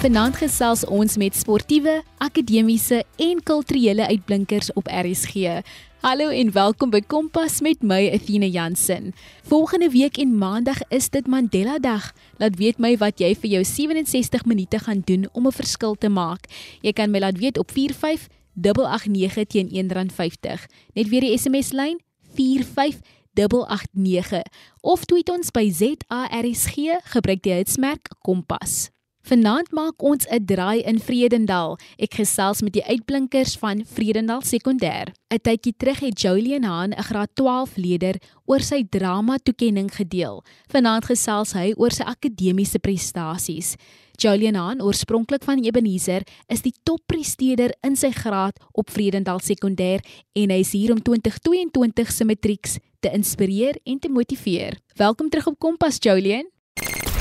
Vanaand gesels ons met sportiewe, akademiese en kulturele uitblinkers op RSG. Hallo en welkom by Kompas met my Athena Jansen. Volgende week en Maandag is dit Mandela Dag. Laat weet my wat jy vir jou 67 minute gaan doen om 'n verskil te maak. Jy kan my laat weet op 45889 teen R1.50. Net weer die SMS lyn 45889 of tweet ons by ZARSG gebruik die hitsmerk Kompas. Vanaand maak ons 'n draai in Vredendal. Ek gesels met die uitblinkers van Vredendal Sekondêr. 'n Tydjie terug het Julian Haan, 'n graad 12 leerder, oor sy drama toekenning gedeel. Vanaand gesels hy oor sy akademiese prestasies. Julian Haan, oorspronklik van Ebenezer, is die toppresteerder in sy graad op Vredendal Sekondêr en hy is hier om 2022 se matrieks te inspireer en te motiveer. Welkom terug op Kompas, Julian.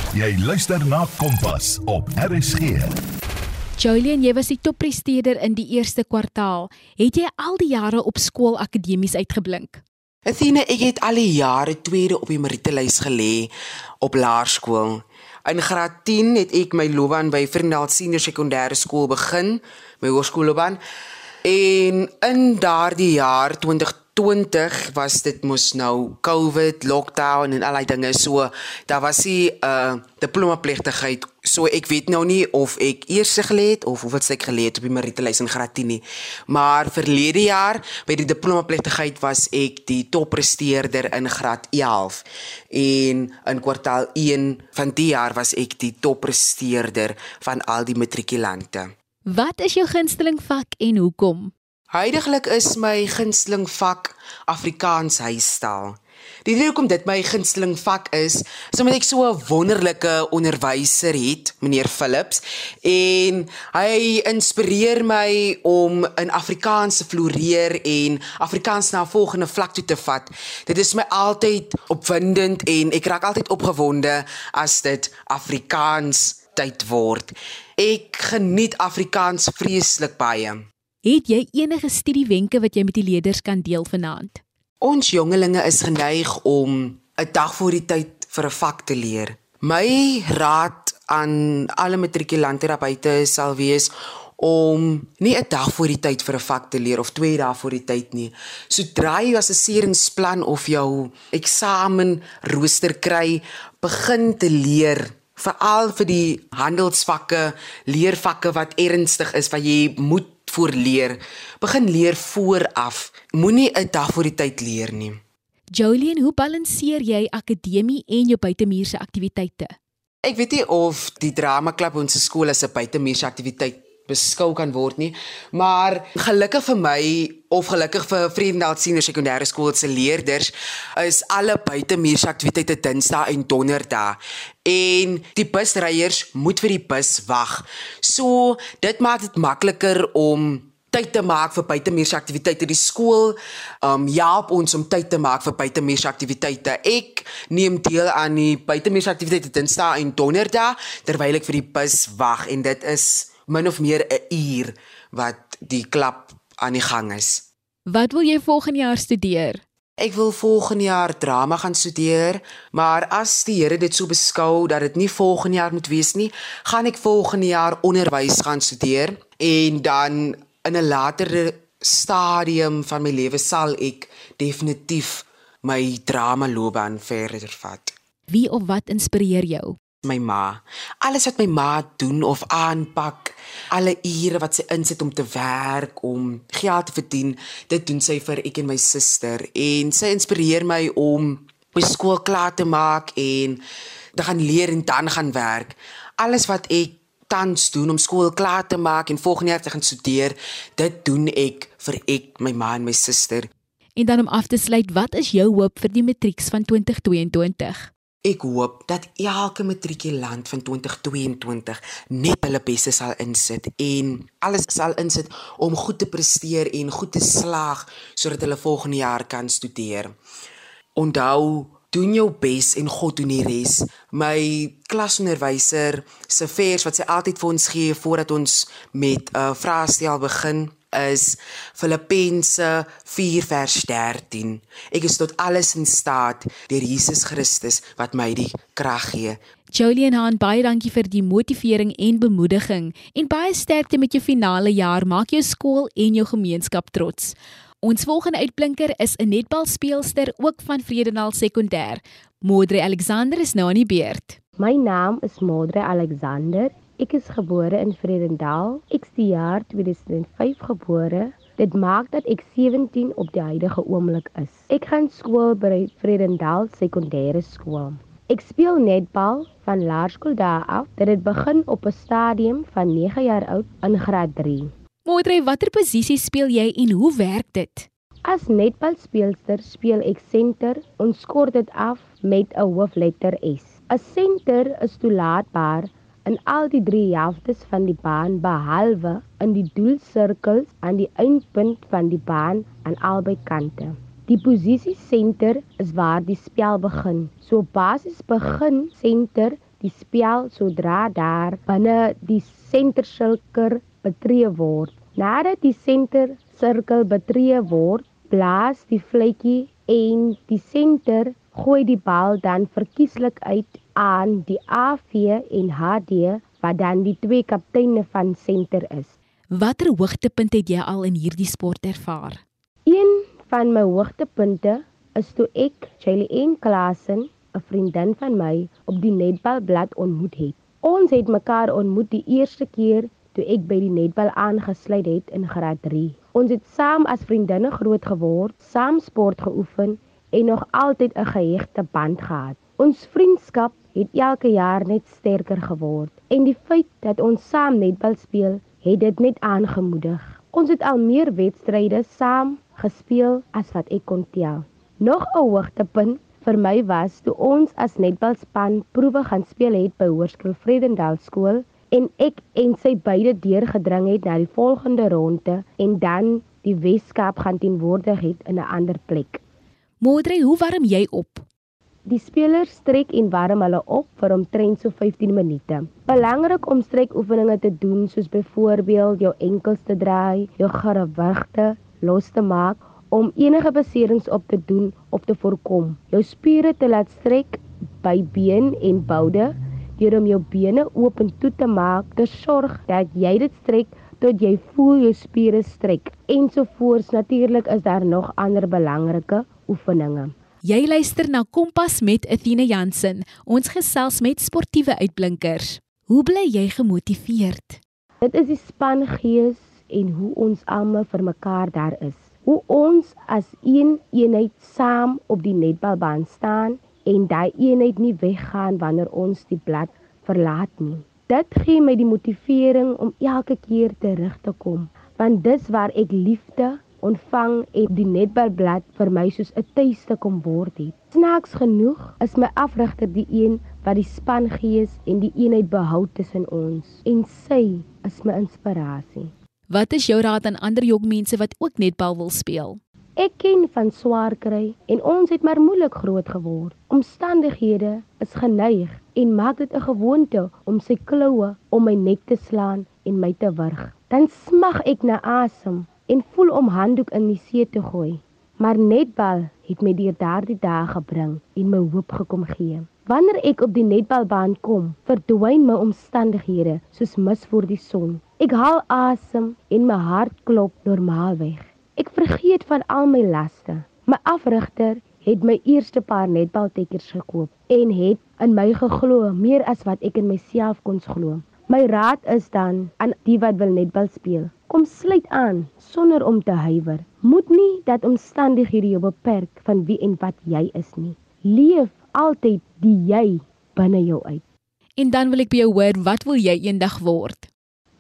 Jy luister na Kompas op RSG. Julian, jy was die toppresteerder in die eerste kwartaal. Het jy al die jare op skool akademies uitgeblink? Athena, ek het al die jare tweede op die merittelys gelê op laerskool. In graad 10 het ek my loopbaan by Vriendal Senior Sekondêre Skool begin, my hoërskoolloopbaan. En in daardie jaar 20 2020 was dit mos nou COVID, lockdown en allerlei dinge so. Daar was nie 'n uh, diploma plegtigheid. So ek weet nou nie of ek eers gelê het of hoeveel ek gelê het op die merittelys in graad 10 nie. Maar verlede jaar by die diploma plegtigheid was ek die toppresteerder in graad 11 en in kwartaal 1 van die jaar was ek die toppresteerder van al die matrikulante. Wat is jou gunsteling vak en hoekom? Heidiglik is my gunsteling vak Afrikaans huisstyl. Die rede hoekom dit my gunsteling vak is, is omdat ek so 'n wonderlike onderwyser het, meneer Philips, en hy inspireer my om in Afrikaans te floreer en Afrikaans na 'n volgende vlak toe te vat. Dit is my altyd opwindend en ek raak altyd opgewonde as dit Afrikaans tyd word. Ek geniet Afrikaans vreeslik baie. Het jy enige studiewenke wat jy met die leerders kan deel vanaand? Ons jongelinge is geneig om 'n dag voor die tyd vir 'n vak te leer. My raad aan alle matrikulante daar buite sal wees om nie 'n dag voor die tyd vir 'n vak te leer of twee dae voor die tyd nie. Sodra jy 'n assesseringsplan of jou eksamen rooster kry, begin te leer veral vir die handelsvakke, leervakke wat ernstig is wat jy moet voor leer. Begin leer vooraf. Moenie 'n dag voor die tyd leer nie. Jolien, hoe balanseer jy akademie en jou buitemuurse aktiwiteite? Ek weet nie of die drama klub ons skool as 'n buitemuurse aktiwiteit beskou kan word nie, maar gelukkig vir my of gelukkig vir Vriendendal Senior Sekondêre Skool se leerders is alle buitemuurse aktiwiteite Dinsdae en Donderdae en die busryers moet vir die bus wag. So dit maak dit makliker om tyd te maak vir buitemuurse aktiwiteite. Die skool um help ons om tyd te maak vir buitemuurse aktiwiteite. Ek neem deel aan die buitemuurse aktiwiteite Dinsdae en Donderdae terwyl ek vir die bus wag en dit is min of meer 'n uur wat die klap aan die gang is. Wat wil jy volgende jaar studeer? Ek wil volgende jaar drama gaan studeer, maar as die Here dit so beskou dat dit nie volgende jaar moet wees nie, gaan ek volgende jaar onderwys gaan studeer en dan in 'n latere stadium van my lewe sal ek definitief my drama loopbaan verder vat. Wie of wat inspireer jou? My ma. Alles wat my ma doen of aanpak, alle ure wat sy insit om te werk, om geld te verdien, dit doen sy vir ek en my suster en sy inspireer my om my skool klaar te maak en te gaan leer en dan gaan werk. Alles wat ek tans doen om skool klaar te maak en volgende jaar te gaan studeer, dit doen ek vir ek, my ma en my suster. En dan om af te sluit, wat is jou hoop vir die matrieks van 2022? Ek hoop dat elke matrikulant van 2022 net hulle beste sal insit en alles sal insit om goed te presteer en goed te slaag sodat hulle volgende jaar kan studeer. Onthou, doen jou bes en God doen die res. My klasonderwyser se vers wat sy altyd vir ons gee voordat ons met 'n uh, vraestel begin, is Filippense 4 vers 13. Ek is tot alles in staat deur Jesus Christus wat my die krag gee. Jolien Han, baie dankie vir die motivering en bemoediging en baie sterkte met jou finale jaar. Maak jou skool en jou gemeenskap trots. Ons volgende uitblinker is 'n netbalspeelster ook van Vredendal Sekondêr. Modre Alexander is nou aan die beurt. My naam is Modre Alexander. Ek is gebore in Vredendal. Ek is die jaar 2005 gebore. Dit maak dat ek 17 op die huidige oomblik is. Ek gaan skool by Vredendal Sekondêre Skool. Ek speel netbal van laerskool daar af. Dit het begin op 'n stadium van 9 jaar oud in graad 3. Moedre, watter posisie speel jy en hoe werk dit? As netbalspeelster speel ek senter. Ons skort dit af met 'n hoofletter S. 'n Senter is toelaatbaar in al die drie helftes van die baan behalwe in die doelsirkels aan die eindpunt van die baan aan albei kante. Die posisie senter is waar die spel begin. So basies begin senter die spel sodra daar binne die sentersirkel betree word. Nadat die sentersirkel betree word, blaas die vletjie en die senter gooi die bal dan verkieslik uit aan die AV en HD wat dan die twee kapteine van senter is. Watter hoogtepunt het jy al in hierdie sport ervaar? Een van my hoogtepunte is toe ek Jayleen Klassen, 'n vriendin van my, op die netbalblad ontmoet het. Ons het mekaar ontmoet die eerste keer toe ek by die netbal aangesluit het in graad 3. Ons het saam as vriendinne groot geword, saam sport geoefen en nog altyd 'n gehegte band gehad. Ons vriendskap het elke jaar net sterker geword en die feit dat ons saam netbal speel, het dit net aangemoedig. Ons het al meer wedstryde saam gespeel as wat ek kon tel. Nog 'n hoogtepunt vir my was toe ons as netbalspan proewe gaan speel het by Hoërskool Vredendal skool en ek en sy beide deurgedring het na die volgende ronde en dan die Weskaap gaan teenwoordig het in 'n ander plek. Modre, hoe warm jy op? Die spelers strek en warm hulle op vir omtrent so 15 minute. Belangrik om strekoefeninge te doen soos byvoorbeeld jou enkels te draai, jou gewrigte los te maak om enige beserings op te doen of te voorkom. Jou spiere te laat strek by been en boude deur om jou bene oop en toe te maak, te sorg dat jy dit strek tot jy voel jou spiere strek. Ensovoorts natuurlik is daar nog ander belangrike oefeninge. Jy luister na Kompas met Athena Jansen. Ons gesels met sportiewe uitblinkers. Hoe bly jy gemotiveerd? Dit is die spangees en hoe ons almal vir mekaar daar is. Hoe ons as een eenheid saam op die netbalbaan staan en daai eenheid nie weggaan wanneer ons die blad verlaat nie. Dit gee my die motivering om elke keer terug te kom, want dis waar ek liefde ontvang en die netbalblad vir my soos 'n tuiste kom word het. Snaaks genoeg is my afrigter die een wat die spangees en die eenheid behou tussen ons en sy is my inspirasie. Wat is jou raad aan ander jong mense wat ook netbal wil speel? Ek ken van swaar kry en ons het maar moeilik groot geword. Omstandighede is geneig en maak dit 'n gewoonte om sy kloue om my nek te slaan en my te wurg. Dan smag ek na asem en voel om handdoek in die see te gooi. Maar netbal het my deur daardie dae gebring en my hoop gekom gee. Wanneer ek op die netbalbaan kom, verdwyn my omstandighede soos mis voor die son. Ek haal asem en my hart klop normaalweg. Ek vergeet van al my laste. My afrigter het my eerste paar netbaltekkers gekoop en het in my geglo meer as wat ek in myself kon glo. My raad is dan aan die wat wil netbal speel. Kom sluit aan sonder om te huiwer. Moet nie dat omstandighede jou beperk van wie en wat jy is nie. Leef altyd die jy binne jou uit. En dan wil ek by jou hoor, wat wil jy eendag word?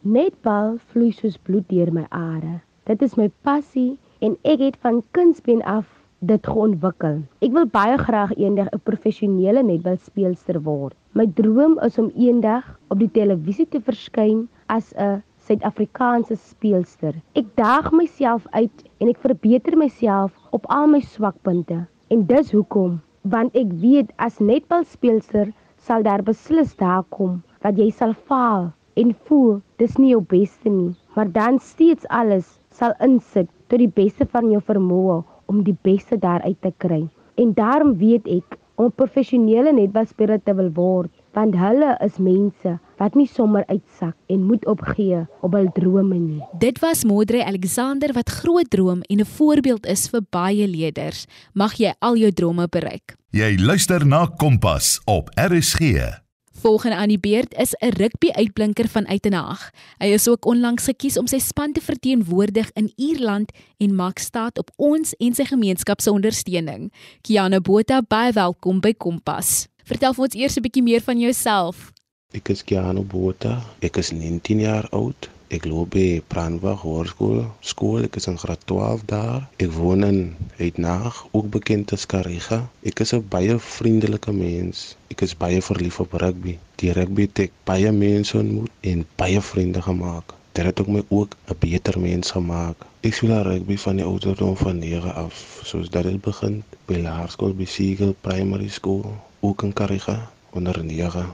Netbal vloei soos bloed deur my are. Dit is my passie en ek het van kindsbeen af dit geontwikkel. Ek wil baie graag eendag 'n een professionele netbalspeelster word. My droom is om eendag op die televisie te verskyn as 'n Suid-Afrikaanse speelster. Ek daag myself uit en ek verbeter myself op al my swakpunte. En dis hoekom, want ek weet as netbalspeelster sal daar beslis daar kom dat jy sal faal en voel dis nie jou beste nie, maar dan steeds alles sal insit tot die beste van jou vermoë om die beste daaruit te kry. En daarom weet ek om professionele netbalspeler te wil word, want hulle is mense wat nie sommer uitsak en moet opgee op hul drome nie. Dit was Modre Alexander wat groot droom en 'n voorbeeld is vir baie leerders. Mag jy al jou drome bereik. Jy luister na Kompas op RSG. Volgende aan die beurt is 'n rugby-uitblinker van Uitenhaag. Hy is ook onlangs gekies om sy span te verteenwoordig in Ierland en maak staat op ons en sy gemeenskap se ondersteuning. Kiana Botha, baie welkom by Kompas. Vertel vir ons eers 'n bietjie meer van jouself. Ek is Kiana Botha. Ek is 19 jaar oud. Ek loop by Brandwag Hoërskool. Skool, ek is in graad 12 daar. Ek woon in Uitnaag, ook bekend as Kariga. Ek is 'n baie vriendelike mens. Ek is baie verlief op rugby. Die rugby het ek baie mense ontmoet en baie vriende gemaak. Dit het ook my ook 'n beter mens gemaak. Ek speel rugby van die ouderdom van 9 af, soos dat dit begin by Laerskool by Siegel Primary School, ook in Kariga onder 9.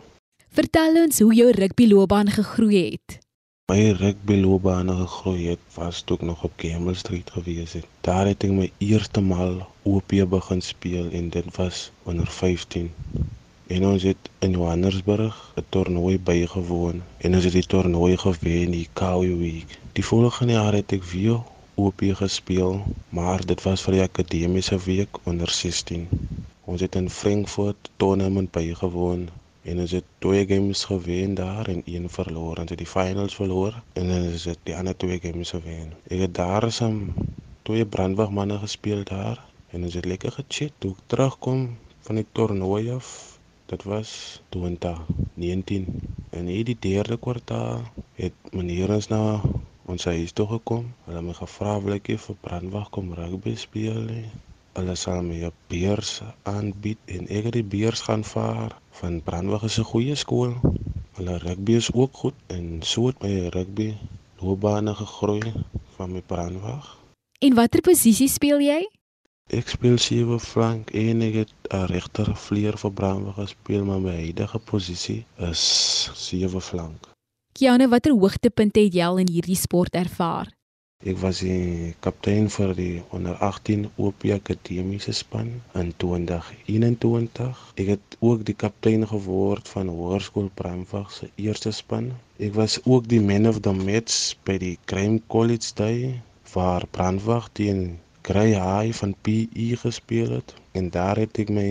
Vertel ons hoe jou rugbyloopbaan gegroei het. My rugbyloopbaan gegroei het was toe ek nog op Gamble Street gewees het. Daar het ek my eerste maal OP begin speel en dit was onder 15. En ons het in Johannesburg 'n toernooi bygewoon en ons het die toernooi gewen, die Kawi Week. Die volgende jaar het ek weer OP gespeel, maar dit was vir die akademiese week onder 16. Ons het in Frankfurt tournament bygewoon en ons het twee games gewen daar en een verloor. Ons het die finals verloor en ons het die ander twee games gewen. Ek het daar saam twee brandwagmanne gespeel daar en ons het lekker gechat. Toe ek terugkom van die toernooi af Dit was 2019 en in die derde kwartaal het meneer ons na ons huis toe gekom. Hulle het my gevra of ek vir brandwag kom rugby speel nie. Hulle sal my 'n beurs aanbied en ek het die beurs gaan vaar. Van brandwag is 'n goeie skool. Hulle rugby is ook goed en so het my rugby loopbaan gegroei van my brandwag. En watter posisie speel jy? Ek speel sewe flank en ek het 'n regter vleuer vir brandwag gespeel, maar my huidige posisie is sewe flank. Kiana, watter hoogtepunte het jy al in hierdie sport ervaar? Ek was die kaptein vir die onder 18 OP akademiese span in 2021. Ek het ook die kaptein geword van Hoërskool Brandwag se eerste span. Ek was ook die man of the match by die Crime College Day waar Brandwag teen Grey High van PE gespeel het en daar het ek my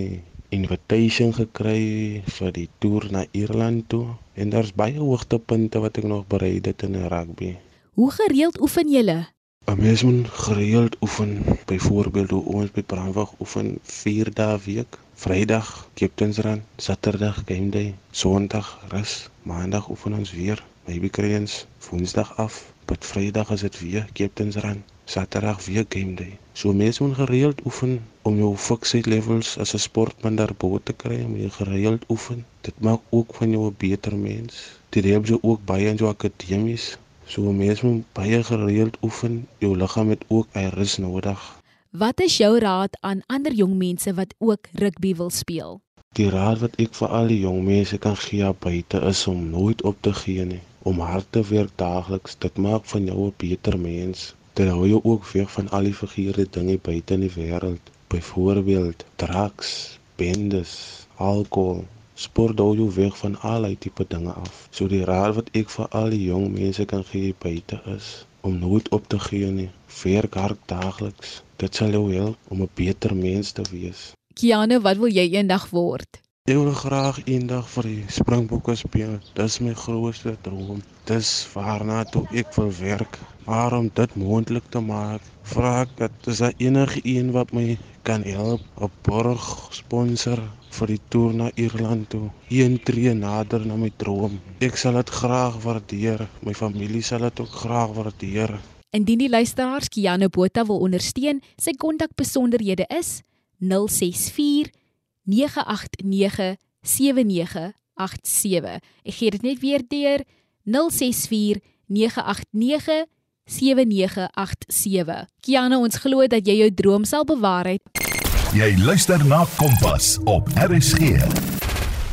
invitation gekry vir die toer na Ierland toe en daar's baie hoogtepunte wat ek nog bereik het in rugby. Hoe gereeld oefen julle? 'n Mens moet gereeld oefen. Byvoorbeeld hoe ons by Brandwag oefen 4 dae week. Vrydag Captainsrun, Saterdag game day, Sondag rus, Maandag oefen ons weer. Maybe kry ons Woensdag af, but Vrydag is dit weer Captainsrun. Saterdag weer game day. So mense moet gereeld oefen om jou fiksheid levels as 'n sportman daarbo te kry, moet jy gereeld oefen. Dit maak ook van jou 'n beter mens. Dit help jou ook baie in jou akademies. So mense moet baie gereeld oefen. Jou liggaam het ook 'n rus nodig. Wat is jou raad aan ander jong mense wat ook rugby wil speel? Die raad wat ek vir al die jong mense kan gee buite is om nooit op te gee nie, om hard te werk daagliks. Dit maak van jou 'n beter mens. Dit hou jou ook weg van al die verkeerde dinge buite in die wêreld. Byvoorbeeld drugs, bendes, alkohol. Sport hou jou weg van al die tipe dinge af. So die raad wat ek vir al die jong mense kan gee buite is om nooit op te gee nie. Werk hard daagliks. Dit sal jou help om 'n beter mens te wees. Kiana, wat wil jy eendag word? Ek wil graag eendag vir die Springbokke speel. Dis my grootste droom. Dis waarna toe ek wil werk. Maar om dit moontlik te maak, vra ek dat is daar enige een wat my kan help, 'n borg sponsor vir die toer na Ierland toe. Een tree nader na my droom. Ek sal dit graag waardeer. My familie sal dit ook graag waardeer. Indien die luisteraars Kiana Botha wil ondersteun, sy kontakbesonderhede is 064 989 7987. Ek gee dit net weer deur 064 989 7987. Kiana, ons glo dat jy jou droom sal bewaarheid. Jy luister na Kompas op RSG.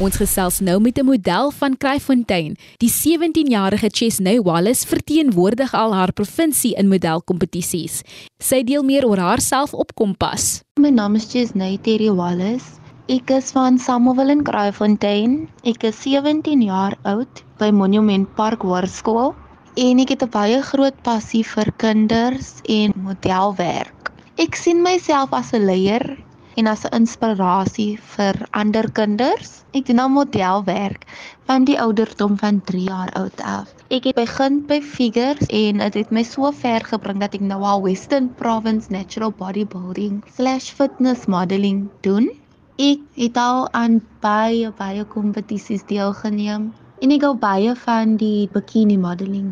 Ons gesels nou met 'n model van Kraaifontein. Die 17-jarige Chesney Wallace verteenwoordig al haar provinsie in modelkompetisies. Sy deel meer oor haarself op Kompas. My naam is Chesney Terry Wallace. Ek is van Samuel in Kraaifontein. Ek is 17 jaar oud by Monument Park Hoërskool en ek het 'n baie groot passie vir kinders en modelwerk. Ek sien myself as 'n leier en as 'n inspirasie vir ander kinders. Ek doen nou modelwerk van die ouderdom van 3 jaar oud af. Ek het begin by figures en dit het my so ver gebring dat ek nou al Western Province Natural Bodybuilding/fitness modeling doen. Ek het al aan baie baie kompetisies deelgeneem en ek hou baie van die bikini modeling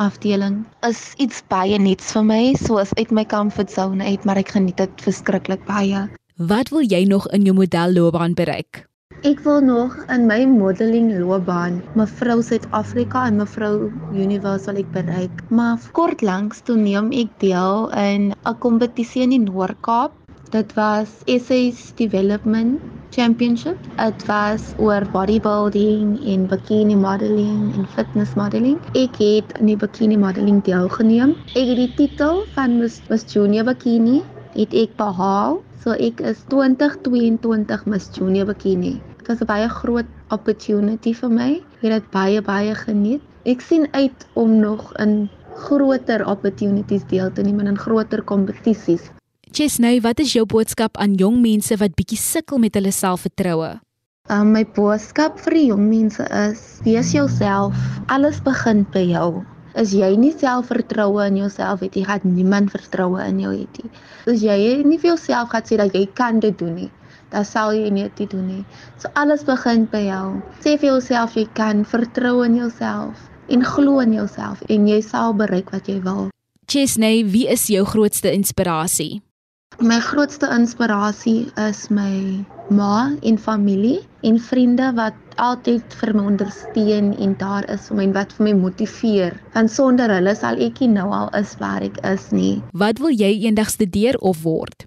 afdeling. Is iets baie nuuts vir my, soos uit my comfort zone uit, maar ek geniet dit verskriklik baie. Wat wil jy nog in jou modelloopbaan bereik? Ek wil nog in my modeling loopbaan mevrou Suid-Afrika en mevrou Universe wil ek bereik. Maar kort langs toe neem ek deel in 'n kompetisie in die Noord-Kaap. Dit was SA's Development Championship. Dit was oor bodybuilding en bikini modeling en fitness modeling. Ek het in die bikini modeling deelgeneem. Ek het die titel van Miss, Miss Junior Bikini het ek behaal So ek is 2022 Miss Junior Bikini. Dit was 'n baie groot opportunity vir my. Ek het dit baie baie geniet. Ek sien uit om nog in groter opportunities deel te neem en in groter kompetisies. Chesney, wat is jou boodskap aan jong mense wat bietjie sukkel met hulle selfvertroue? Um, my boodskap vir die jong mense is: wees jouself. Alles begin by jou. As jy nie selfvertroue in jouself het, jy gaan niemand vertroue in jou hê nie. As jy nie vir jouself gaan sê dat jy kan dit doen nie, dan sal jy nie dit doen nie. So alles begin by jou. Sê vir jouself jy kan vertrou in jouself en glo in jouself en jy sal bereik wat jy wil. Chesney, wie is jou grootste inspirasie? My grootste inspirasie is my ma en familie en vriende wat altyd vir my ondersteun en daar is vir my en wat vir my motiveer. Want sonder hulle sal ek nie nou al is waar ek is nie. Wat wil jy eendag studeer of word?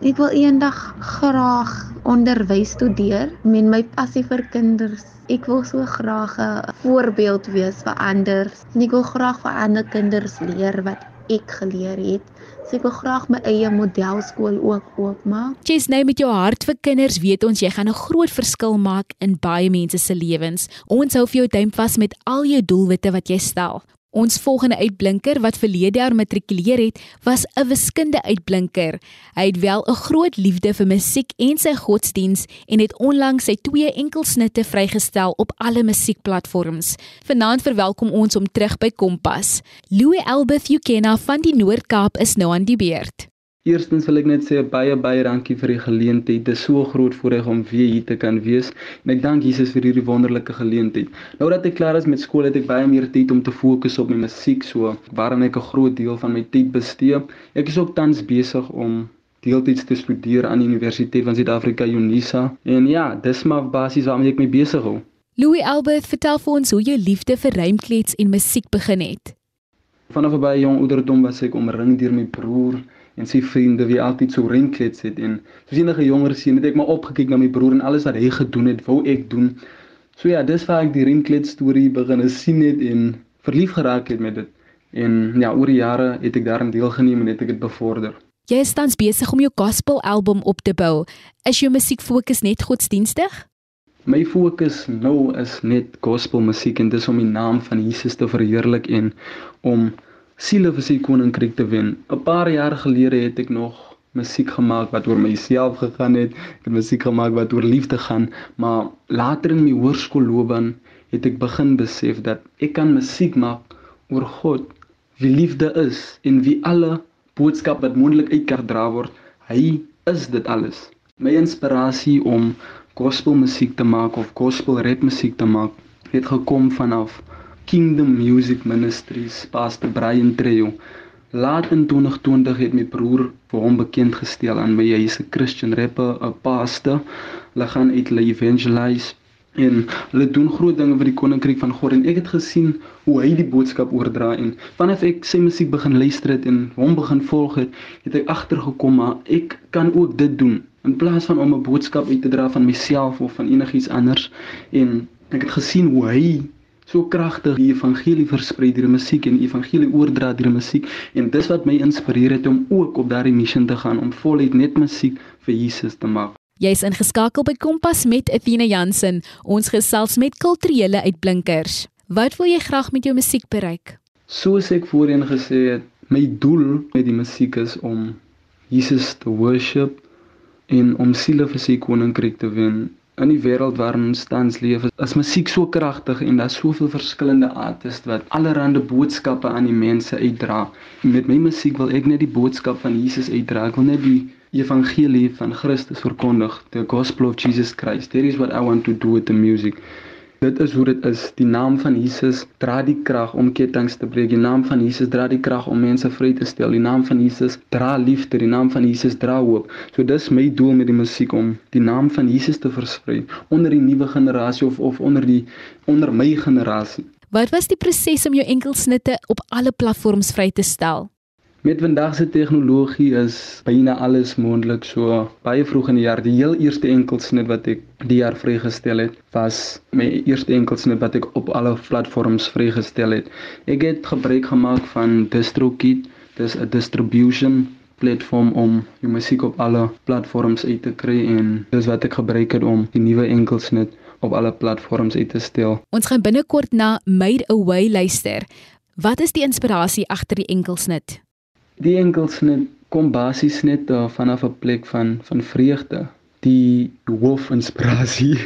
Ek wil eendag graag onderwys studeer met my passie vir kinders. Ek wil so graag 'n voorbeeld wees vir ander. En ek wil graag vir ander kinders leer wat ek geleer het. So ek wil graag my eie modelskool ook oopmaak. Jess, nou met jou hart vir kinders, weet ons jy gaan 'n groot verskil maak in baie mense se lewens. Ons hou vir jou duim vas met al jou doelwitte wat jy stel. Ons volgende uitblinker wat verlede jaar matrikuleer het, was 'n wiskunde uitblinker. Hy het wel 'n groot liefde vir musiek en sy godsdiens en het onlangs sy twee enkelsnitte vrygestel op alle musiekplatforms. Vanaand verwelkom ons hom terug by Kompas. Louis Elbeth Ukena van die Noord-Kaap is nou aan die beurt. Eerstens wil ek net sê baie baie dankie vir die geleentheid. Dit is so groot voorreg om weer hier te kan wees. En ek dank Jesus vir hierdie wonderlike geleentheid. Nou dat ek klaar is met skool, het ek baie meer tyd om te fokus op my musiek so, waaraan ek 'n groot deel van my tyd bestee. Ek is ook tans besig om deeltyds te studeer aan die Universiteit van Suid-Afrika Unisa. En ja, dis maar basies waarmee ek my besig hou. Louis Albert, vertel vir ons hoe jou liefde vir rymklets en musiek begin het. Vanaf 'n baie jong ouderdom was ek omring deur my broer en sy vriende wie altyd so renklets het en soos enige jonger seun het ek maar opgekyk na my broer en alles wat hy gedoen het, wou ek doen. So ja, dis waar ek die renklet storie begin sien het en verlief geraak het met dit. En ja, oor die jare het ek daarin deelgeneem en het ek dit bevorder. Jy is tans besig om jou gospel album op te bou. Is jou musiek fokus net godsdienstig? My fokus nou is net gospel musiek en dis om die naam van Jesus te verheerlik en om siele vir sy koninkryk te wen. 'n Paar jaar gelede het ek nog musiek gemaak wat oor myself gegaan het. Ek het musiek gemaak wat oor liefde gaan, maar later in my hoërskoolloopbaan het ek begin besef dat ek kan musiek maak oor God, wie liefde is en wie alle boodskap wat moontlik uitgedra word. Hy is dit alles. My inspirasie om gospelmusiek te maak of gospel rap musiek te maak het gekom vanaf Kingdom Music Ministries, Pastor Brian Trejo. Laat in 2020 het my broer vir hom bekend gestel aan my hy's 'n Christian rapper, 'n pastor. Hulle gaan uit hulle evangelize en hulle doen groot dinge vir die koninkryk van God en ek het gesien hoe hy die boodskap oordra en vanaf ek sy musiek begin luister het en hom begin volg het, het ek agtergekom maar ek kan ook dit doen. in plaas van om 'n boodskap uit te dra van myself of van enigiets anders en ek het gesien hoe hy so kragtig die evangelie versprei deur musiek en die evangelie oordra deur musiek en dis wat my inspireer het om ook op daardie missie te gaan om voluit net musiek vir Jesus te maak. Jy's ingeskakel by Kompas met Athena Jansen. Ons gesels met kulturele uitblinkers. Wat wil jy graag met jou musiek bereik? Soos ek voorheen gesê het, my doel met die musiek is om Jesus te worship en om siele vir sy koninkryk te wen. In die wêreld waarin ons tans leef, is musiek so kragtig en daar's soveel verskillende artiste wat allerlei boodskappe aan die mense uitdra. Met my musiek wil ek net die boodskap van Jesus uitdra. Ek wil net die evangelie van Christus verkondig, the gospel of Jesus Christ. That is what I want to do with the music. Dit is hoe dit is. Die naam van Jesus dra die krag om kettinge te breek. Die naam van Jesus dra die krag om mense vry te stel. Die naam van Jesus dra liefde. Die naam van Jesus dra hoop. So dis my doel met die musiek om die naam van Jesus te versprei onder die nuwe generasie of of onder die onder my generasie. Wat was die proses om jou enkelsnitte op alle platforms vry te stel? Met vandag se tegnologie is byna alles moontlik. So baie vroeg in die jaar, die heel eerste enkelsnit wat ek die jaar vrygestel het, was my eerste enkelsnit wat ek op alle platforms vrygestel het. Ek het gebruik gemaak van DistroKid, dis 'n distribution platform om jou musiek op alle platforms uit te kry en dis wat ek gebruik het om die nuwe enkelsnit op alle platforms uit te stel. Ons gaan binnekort na Made Away luister. Wat is die inspirasie agter die enkelsnit? Die enkelsnit kom basies net uh, vanaf 'n plek van van vreugde. Die hoofinspirasie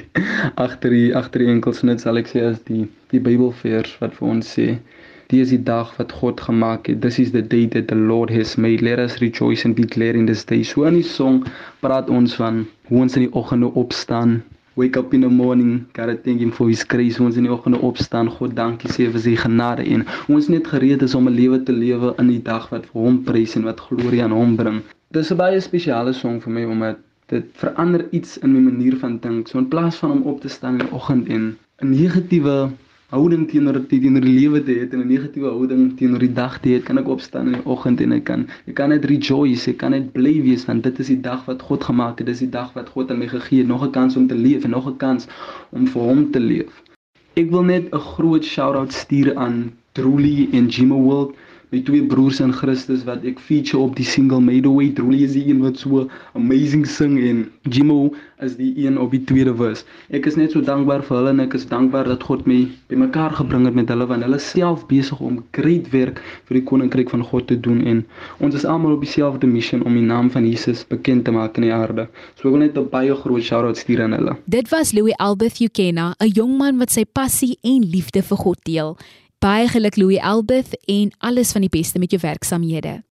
agter die agter die enkelsnit sal ek sê is die die Bybelvers wat vir ons sê Dit is die dag wat God gemaak het. This is the day that the Lord has made. Let us rejoice and be glad in this day. So in die song praat ons van hoe ons in die oggende opstaan, wake up in the morning, gotta thank him for his grace. Ons in die oggende opstaan, God dankie sê vir sy genade en ons net gereed is om 'n lewe te lewe in die dag wat vir hom prys en wat glorie aan hom bring. Dis 'n baie spesiale song vir my omdat dit verander iets in my manier van dink. So in plaas van om op te staan in die oggend en 'n negatiewe houding teenoor die teenoor die lewe te hê en 'n negatiewe houding teenoor die dag te hê, kan ek opstaan in die oggend en ek kan ek kan net rejoice, ek kan net bly wees want dit is die dag wat God gemaak het. Dis die dag wat God aan my gegee het, nog 'n kans om te leef en nog 'n kans om vir hom te leef. Ek wil net 'n groot shout-out stuur aan Truly en Jimmy World my twee broers in Christus wat ek feature op die single Made Away Truly is die een wat so amazing sing en Jimo is die een op die tweede vers. Ek is net so dankbaar vir hulle en ek is dankbaar dat God my bymekaar gebring het met hulle want hulle self besig om great werk vir die koninkryk van God te doen en ons is almal op dieselfde missie om die naam van Jesus bekend te maak in die aarde. So ek wil net 'n baie groot shout-out stuur aan hulle. Dit was Louis Albert Ukena, 'n jong man wat sy passie en liefde vir God deel. Baie geluk Louis Elbeth en alles van die beste met jou werksamehede.